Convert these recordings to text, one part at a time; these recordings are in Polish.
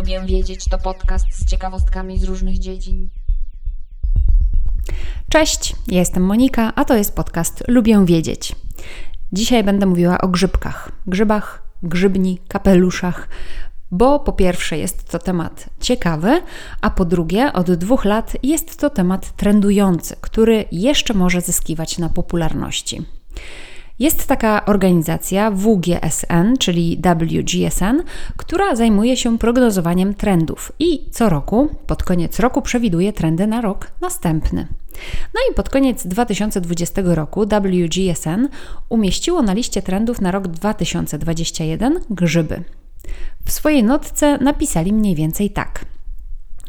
Lubię wiedzieć to podcast z ciekawostkami z różnych dziedzin. Cześć, jestem Monika, a to jest podcast Lubię wiedzieć. Dzisiaj będę mówiła o grzybkach. Grzybach, grzybni, kapeluszach, bo po pierwsze jest to temat ciekawy, a po drugie od dwóch lat jest to temat trendujący, który jeszcze może zyskiwać na popularności. Jest taka organizacja WGSN, czyli WGSN, która zajmuje się prognozowaniem trendów i co roku, pod koniec roku, przewiduje trendy na rok następny. No i pod koniec 2020 roku WGSN umieściło na liście trendów na rok 2021 grzyby. W swojej notce napisali mniej więcej tak –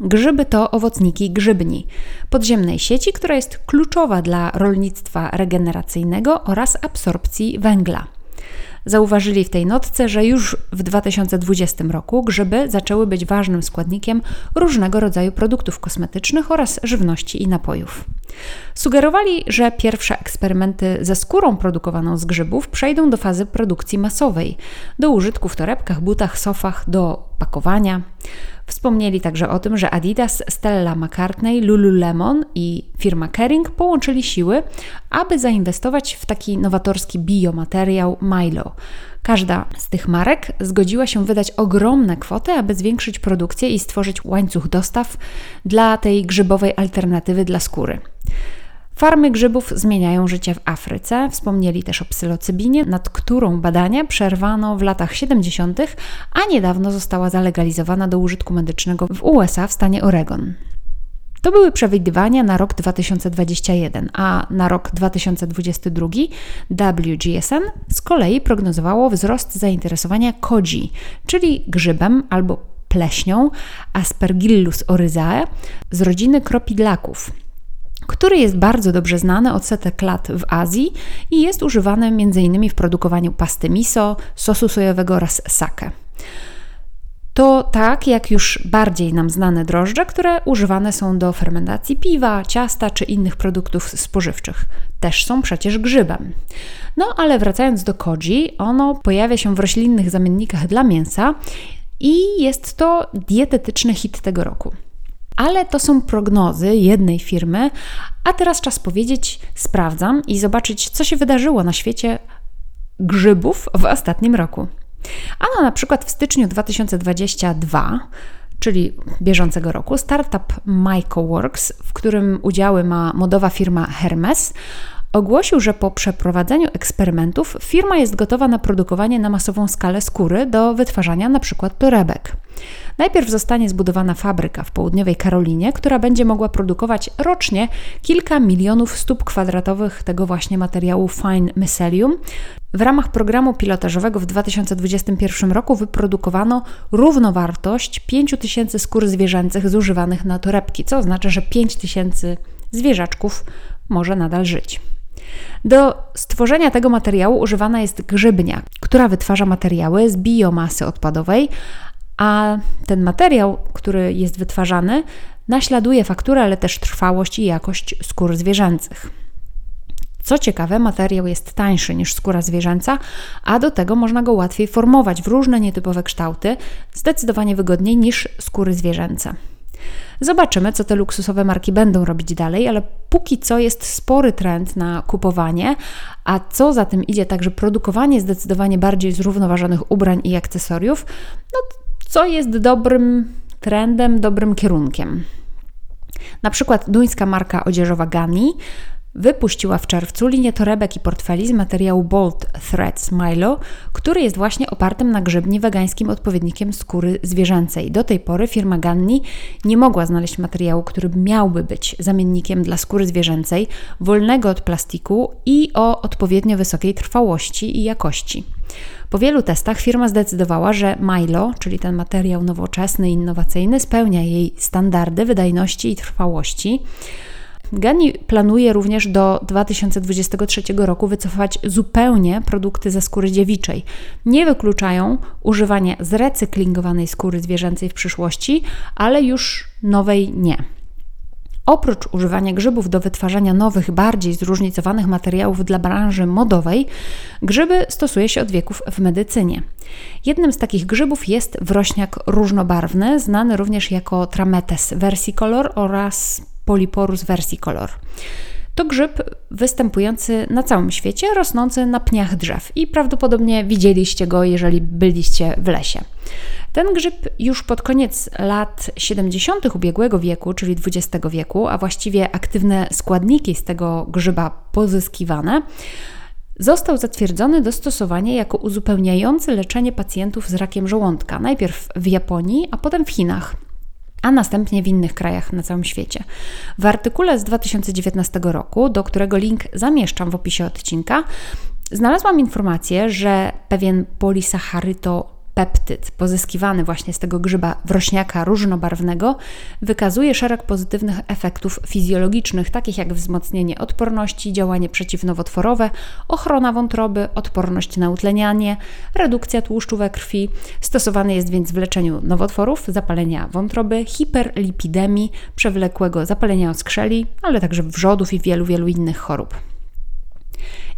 Grzyby to owocniki grzybni, podziemnej sieci, która jest kluczowa dla rolnictwa regeneracyjnego oraz absorpcji węgla. Zauważyli w tej notce, że już w 2020 roku grzyby zaczęły być ważnym składnikiem różnego rodzaju produktów kosmetycznych oraz żywności i napojów. Sugerowali, że pierwsze eksperymenty ze skórą produkowaną z grzybów przejdą do fazy produkcji masowej, do użytku w torebkach, butach, sofach, do pakowania. Wspomnieli także o tym, że Adidas, Stella McCartney, Lululemon i firma Kering połączyli siły, aby zainwestować w taki nowatorski biomateriał Milo. Każda z tych marek zgodziła się wydać ogromne kwoty, aby zwiększyć produkcję i stworzyć łańcuch dostaw dla tej grzybowej alternatywy dla skóry. Farmy grzybów zmieniają życie w Afryce. Wspomnieli też o psylocybinie, nad którą badania przerwano w latach 70., a niedawno została zalegalizowana do użytku medycznego w USA w stanie Oregon. To były przewidywania na rok 2021, a na rok 2022 WGSN z kolei prognozowało wzrost zainteresowania kodzi, czyli grzybem albo pleśnią Aspergillus oryzae z rodziny kropidlaków który jest bardzo dobrze znany od setek lat w Azji i jest używany m.in. w produkowaniu pasty miso, sosu sojowego oraz sake. To tak jak już bardziej nam znane drożdże, które używane są do fermentacji piwa, ciasta czy innych produktów spożywczych. Też są przecież grzybem. No ale wracając do koji, ono pojawia się w roślinnych zamiennikach dla mięsa i jest to dietetyczny hit tego roku. Ale to są prognozy jednej firmy, a teraz czas powiedzieć: sprawdzam i zobaczyć, co się wydarzyło na świecie grzybów w ostatnim roku. Ano na przykład w styczniu 2022 czyli bieżącego roku, startup MycoWorks, w którym udziały ma modowa firma Hermes, ogłosił, że po przeprowadzeniu eksperymentów firma jest gotowa na produkowanie na masową skalę skóry do wytwarzania np. torebek. Najpierw zostanie zbudowana fabryka w południowej Karolinie, która będzie mogła produkować rocznie kilka milionów stóp kwadratowych tego właśnie materiału Fine Mycelium. W ramach programu pilotażowego w 2021 roku wyprodukowano równowartość 5000 skór zwierzęcych zużywanych na torebki, co oznacza, że 5000 zwierzaczków może nadal żyć. Do stworzenia tego materiału używana jest grzybnia, która wytwarza materiały z biomasy odpadowej, a ten materiał, który jest wytwarzany, naśladuje fakturę, ale też trwałość i jakość skór zwierzęcych. Co ciekawe, materiał jest tańszy niż skóra zwierzęca, a do tego można go łatwiej formować w różne nietypowe kształty, zdecydowanie wygodniej niż skóry zwierzęce. Zobaczymy, co te luksusowe marki będą robić dalej, ale póki co jest spory trend na kupowanie, a co za tym idzie także produkowanie zdecydowanie bardziej zrównoważonych ubrań i akcesoriów, no co jest dobrym trendem, dobrym kierunkiem. Na przykład duńska marka odzieżowa Gani wypuściła w czerwcu linię torebek i portfeli z materiału Bold Threads Milo, który jest właśnie opartym na grzybni wegańskim odpowiednikiem skóry zwierzęcej. Do tej pory firma Ganni nie mogła znaleźć materiału, który miałby być zamiennikiem dla skóry zwierzęcej, wolnego od plastiku i o odpowiednio wysokiej trwałości i jakości. Po wielu testach firma zdecydowała, że Milo, czyli ten materiał nowoczesny i innowacyjny, spełnia jej standardy wydajności i trwałości. Gani planuje również do 2023 roku wycofać zupełnie produkty ze skóry dziewiczej. Nie wykluczają używania zrecyklingowanej skóry zwierzęcej w przyszłości, ale już nowej nie. Oprócz używania grzybów do wytwarzania nowych, bardziej zróżnicowanych materiałów dla branży modowej, grzyby stosuje się od wieków w medycynie. Jednym z takich grzybów jest wrośniak różnobarwny, znany również jako Trametes versicolor oraz Polyporus versicolor. To grzyb występujący na całym świecie, rosnący na pniach drzew i prawdopodobnie widzieliście go, jeżeli byliście w lesie. Ten grzyb już pod koniec lat 70. ubiegłego wieku, czyli XX wieku, a właściwie aktywne składniki z tego grzyba pozyskiwane, został zatwierdzony do stosowania jako uzupełniający leczenie pacjentów z rakiem żołądka, najpierw w Japonii, a potem w Chinach a następnie w innych krajach na całym świecie. W artykule z 2019 roku, do którego link zamieszczam w opisie odcinka, znalazłam informację, że pewien polisacharyto peptyd pozyskiwany właśnie z tego grzyba wrośniaka różnobarwnego wykazuje szereg pozytywnych efektów fizjologicznych, takich jak wzmocnienie odporności, działanie przeciwnowotworowe, ochrona wątroby, odporność na utlenianie, redukcja tłuszczu we krwi. Stosowany jest więc w leczeniu nowotworów, zapalenia wątroby, hiperlipidemii, przewlekłego zapalenia oskrzeli, ale także wrzodów i wielu, wielu innych chorób.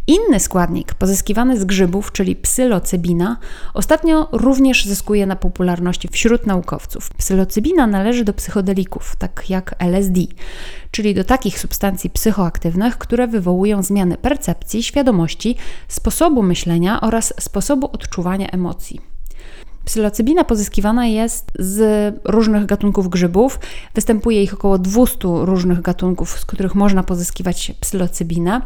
Inny składnik pozyskiwany z grzybów, czyli psylocybina, ostatnio również zyskuje na popularności wśród naukowców. Psylocybina należy do psychodelików, tak jak LSD, czyli do takich substancji psychoaktywnych, które wywołują zmiany percepcji, świadomości, sposobu myślenia oraz sposobu odczuwania emocji. Psylocybina pozyskiwana jest z różnych gatunków grzybów. Występuje ich około 200 różnych gatunków, z których można pozyskiwać psylocybinę.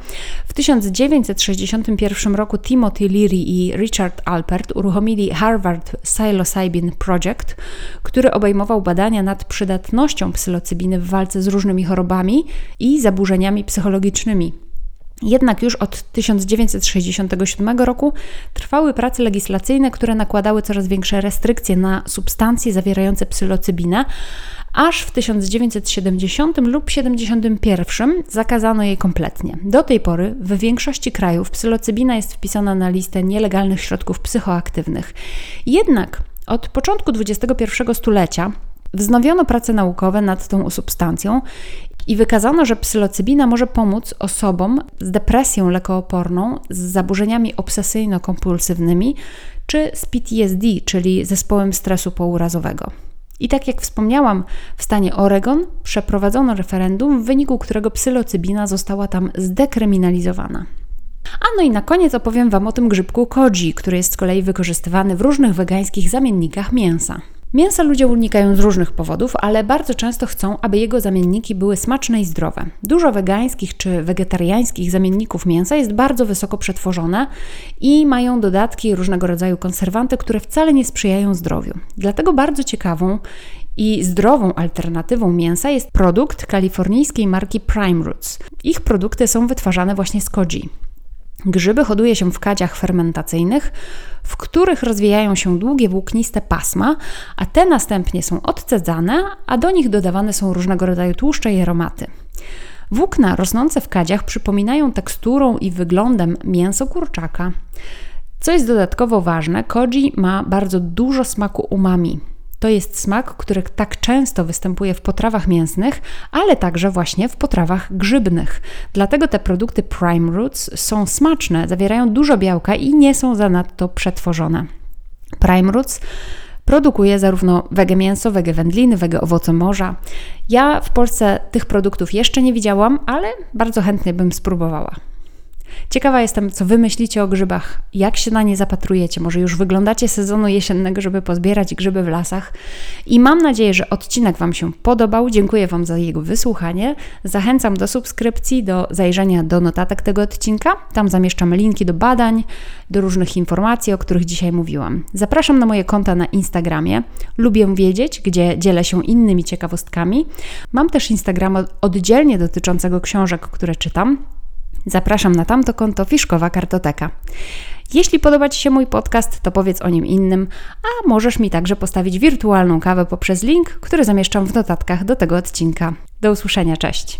W 1961 roku Timothy Leary i Richard Alpert uruchomili Harvard Psilocybin Project, który obejmował badania nad przydatnością psylocybiny w walce z różnymi chorobami i zaburzeniami psychologicznymi. Jednak już od 1967 roku trwały prace legislacyjne, które nakładały coraz większe restrykcje na substancje zawierające psylocybinę, aż w 1970 lub 71 zakazano jej kompletnie. Do tej pory w większości krajów psylocybina jest wpisana na listę nielegalnych środków psychoaktywnych. Jednak od początku XXI stulecia Wznowiono prace naukowe nad tą substancją i wykazano, że psylocybina może pomóc osobom z depresją lekooporną, z zaburzeniami obsesyjno-kompulsywnymi czy z PTSD, czyli zespołem stresu pourazowego. I tak jak wspomniałam, w stanie Oregon przeprowadzono referendum, w wyniku którego psylocybina została tam zdekryminalizowana. A no i na koniec opowiem Wam o tym grzybku koji, który jest z kolei wykorzystywany w różnych wegańskich zamiennikach mięsa. Mięsa ludzie unikają z różnych powodów, ale bardzo często chcą, aby jego zamienniki były smaczne i zdrowe. Dużo wegańskich czy wegetariańskich zamienników mięsa jest bardzo wysoko przetworzone i mają dodatki różnego rodzaju konserwanty, które wcale nie sprzyjają zdrowiu. Dlatego bardzo ciekawą i zdrową alternatywą mięsa jest produkt kalifornijskiej marki Prime Roots. Ich produkty są wytwarzane właśnie z koji. Grzyby hoduje się w kadziach fermentacyjnych, w których rozwijają się długie włókniste pasma, a te następnie są odcedzane, a do nich dodawane są różnego rodzaju tłuszcze i aromaty. Włókna rosnące w kadziach przypominają teksturą i wyglądem mięso kurczaka. Co jest dodatkowo ważne, koji ma bardzo dużo smaku umami, to jest smak, który tak często występuje w potrawach mięsnych, ale także właśnie w potrawach grzybnych. Dlatego te produkty Prime Roots są smaczne, zawierają dużo białka i nie są zanadto przetworzone. Prime Roots produkuje zarówno wege mięso, wege wędliny, wege owoce morza. Ja w Polsce tych produktów jeszcze nie widziałam, ale bardzo chętnie bym spróbowała. Ciekawa jestem, co Wy myślicie o grzybach, jak się na nie zapatrujecie. Może już wyglądacie sezonu jesiennego, żeby pozbierać grzyby w lasach. I mam nadzieję, że odcinek Wam się podobał. Dziękuję Wam za jego wysłuchanie. Zachęcam do subskrypcji, do zajrzenia do notatek tego odcinka. Tam zamieszczam linki do badań, do różnych informacji, o których dzisiaj mówiłam. Zapraszam na moje konta na Instagramie. Lubię wiedzieć, gdzie dzielę się innymi ciekawostkami. Mam też Instagrama oddzielnie dotyczącego książek, które czytam. Zapraszam na tamto konto Fiszkowa Kartoteka. Jeśli podoba Ci się mój podcast, to powiedz o nim innym, a możesz mi także postawić wirtualną kawę poprzez link, który zamieszczam w notatkach do tego odcinka. Do usłyszenia, cześć!